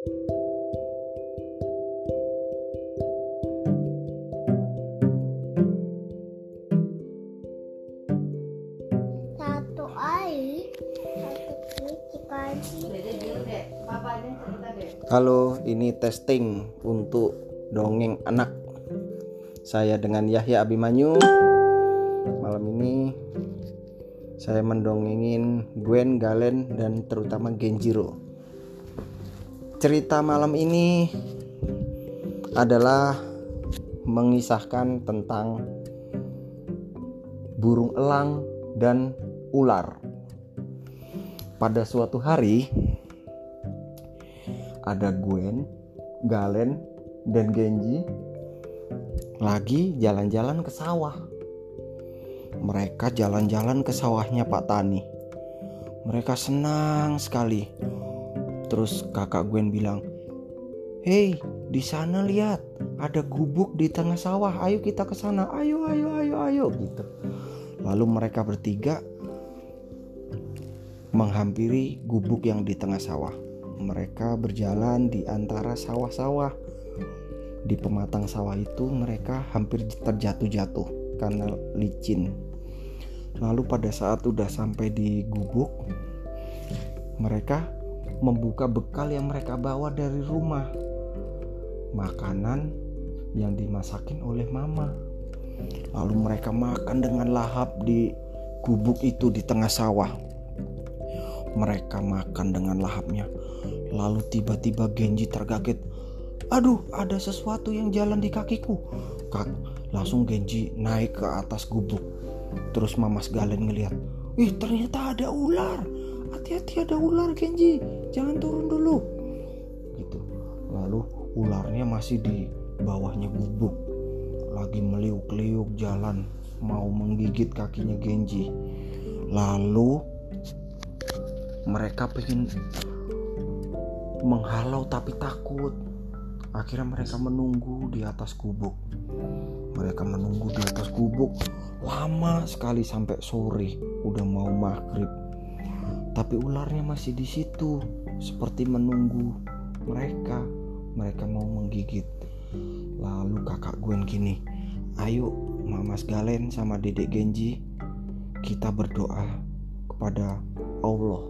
Satu air. Halo, ini testing untuk dongeng anak. Saya dengan Yahya Abimanyu. Malam ini saya mendongengin Gwen, Galen, dan terutama Genjiro. Cerita malam ini adalah mengisahkan tentang burung elang dan ular. Pada suatu hari, ada Gwen, Galen, dan Genji lagi jalan-jalan ke sawah. Mereka jalan-jalan ke sawahnya Pak Tani. Mereka senang sekali. Terus kakak Gwen bilang, "Hei, di sana lihat, ada gubuk di tengah sawah. Ayo kita ke sana. Ayo, ayo, ayo, ayo." gitu. Lalu mereka bertiga menghampiri gubuk yang di tengah sawah. Mereka berjalan di antara sawah-sawah. Di pematang sawah itu mereka hampir terjatuh-jatuh karena licin. Lalu pada saat udah sampai di gubuk, mereka membuka bekal yang mereka bawa dari rumah. Makanan yang dimasakin oleh mama. Lalu mereka makan dengan lahap di gubuk itu di tengah sawah. Mereka makan dengan lahapnya. Lalu tiba-tiba Genji terkaget. Aduh, ada sesuatu yang jalan di kakiku. Kak, langsung Genji naik ke atas gubuk. Terus Mamas Galen ngeliat. Ih, ternyata ada ular. Hati-hati ada ular Genji. Jangan turun dulu. Gitu. Lalu ularnya masih di bawahnya gubuk. Lagi meliuk-liuk jalan mau menggigit kakinya Genji. Lalu mereka pengen menghalau tapi takut. Akhirnya mereka menunggu di atas gubuk. Mereka menunggu di atas gubuk lama sekali sampai sore, udah mau maghrib. Tapi ularnya masih di situ, seperti menunggu mereka. Mereka mau menggigit. Lalu kakak Gwen gini, ayo Mamas Galen sama Dedek Genji, kita berdoa kepada Allah.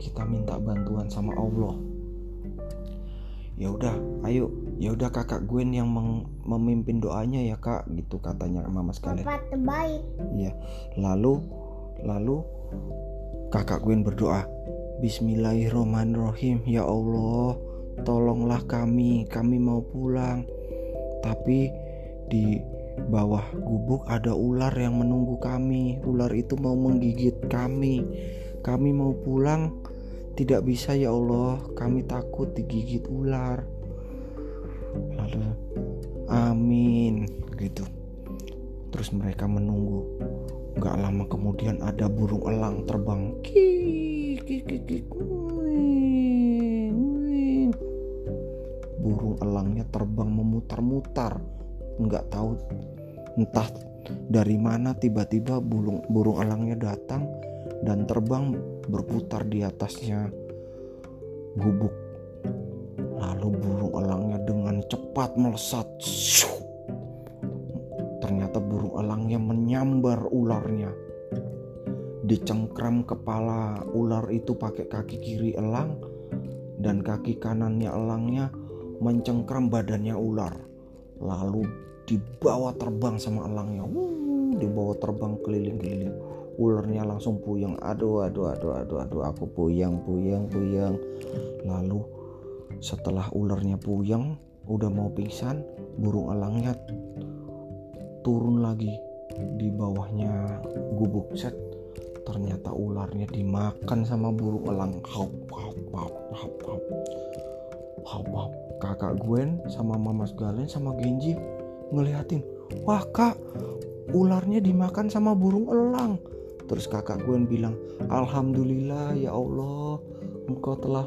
Kita minta bantuan sama Allah ya udah ayo ya udah kakak Gwen yang memimpin doanya ya kak gitu katanya mama sekalian terbaik. iya lalu lalu kakak Gwen berdoa Bismillahirrohmanirrohim ya Allah tolonglah kami. Kami mau pulang. Tapi di bawah gubuk ada ular yang menunggu kami. Ular itu mau menggigit kami. Kami mau pulang. Tidak bisa ya Allah, kami takut digigit ular. Lalu, amin, gitu. Terus mereka menunggu. Gak lama kemudian ada burung elang terbang. Kik, Burung elangnya terbang memutar-mutar. Nggak tahu entah dari mana tiba-tiba burung burung elangnya datang dan terbang berputar di atasnya gubuk. Lalu burung elangnya dengan cepat melesat. Ternyata burung elangnya menyambar ularnya. Dicengkram kepala ular itu pakai kaki kiri elang dan kaki kanannya elangnya mencengkram badannya ular. Lalu dibawa terbang sama elangnya. Wuh, dibawa terbang keliling-keliling. Ularnya langsung puyeng. Aduh aduh aduh aduh aduh aku puyeng puyeng puyeng. Lalu setelah ularnya puyeng udah mau pingsan burung elangnya turun lagi di bawahnya gubuk. Set ternyata ularnya dimakan sama burung elang haup haup haup haup haup haup haup kakak Gwen sama Mamas Galen sama Genji ngeliatin wah kak ularnya dimakan sama burung elang Terus kakak Gwen bilang, Alhamdulillah ya Allah, engkau telah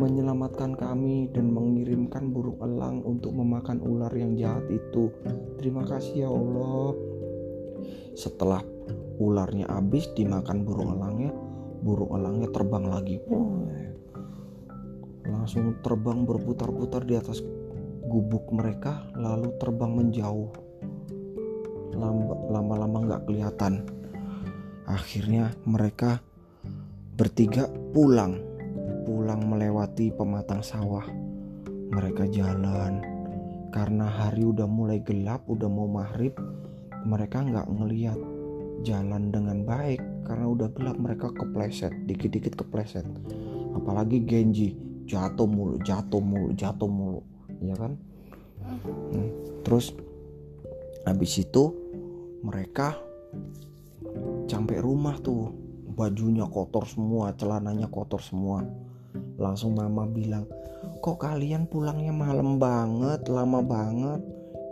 menyelamatkan kami dan mengirimkan burung elang untuk memakan ular yang jahat itu. Terima kasih ya Allah. Setelah ularnya habis dimakan burung elangnya, burung elangnya terbang lagi. langsung terbang berputar-putar di atas gubuk mereka lalu terbang menjauh. Lama-lama nggak kelihatan. Akhirnya mereka bertiga pulang. Pulang melewati pematang sawah. Mereka jalan. Karena hari udah mulai gelap udah mau maghrib mereka nggak ngeliat jalan dengan baik karena udah gelap mereka kepleset dikit-dikit kepleset. Apalagi Genji jatuh mulu jatuh mulu jatuh mulu ya kan? Hmm. terus habis itu mereka sampai rumah tuh bajunya kotor semua celananya kotor semua. Langsung mama bilang kok kalian pulangnya malam banget lama banget?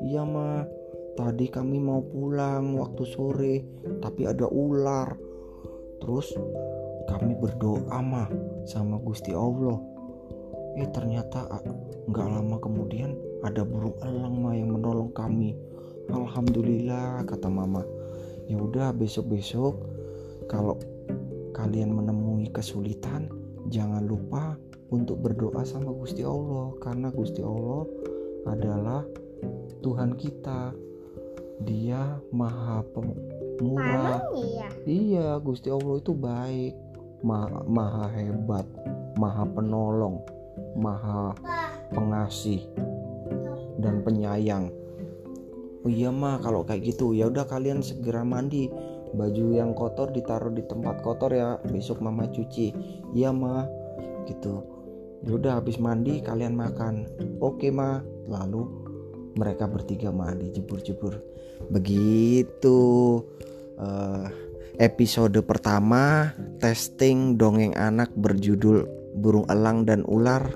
Iya mah tadi kami mau pulang waktu sore tapi ada ular. Terus kami berdoa mah sama Gusti Allah. Eh ternyata nggak lama kemudian ada burung elang mah yang menolong kami. Alhamdulillah kata mama. Ya udah besok besok kalau kalian menemui kesulitan jangan lupa untuk berdoa sama Gusti Allah. Karena Gusti Allah adalah Tuhan kita dia maha pemurah iya? iya Gusti Allah itu baik. Maha, maha hebat maha penolong maha pengasih dan penyayang. Oh iya mah kalau kayak gitu ya udah kalian segera mandi. Baju yang kotor ditaruh di tempat kotor ya. Besok mama cuci. Iya mah gitu. Yaudah habis mandi kalian makan. Oke mah lalu mereka bertiga mandi jebur-jebur begitu uh, episode pertama testing dongeng anak berjudul burung elang dan ular.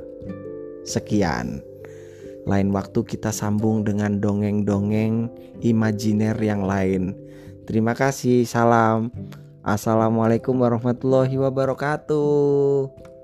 Sekian. Lain waktu kita sambung dengan dongeng-dongeng imajiner yang lain. Terima kasih salam. Assalamualaikum warahmatullahi wabarakatuh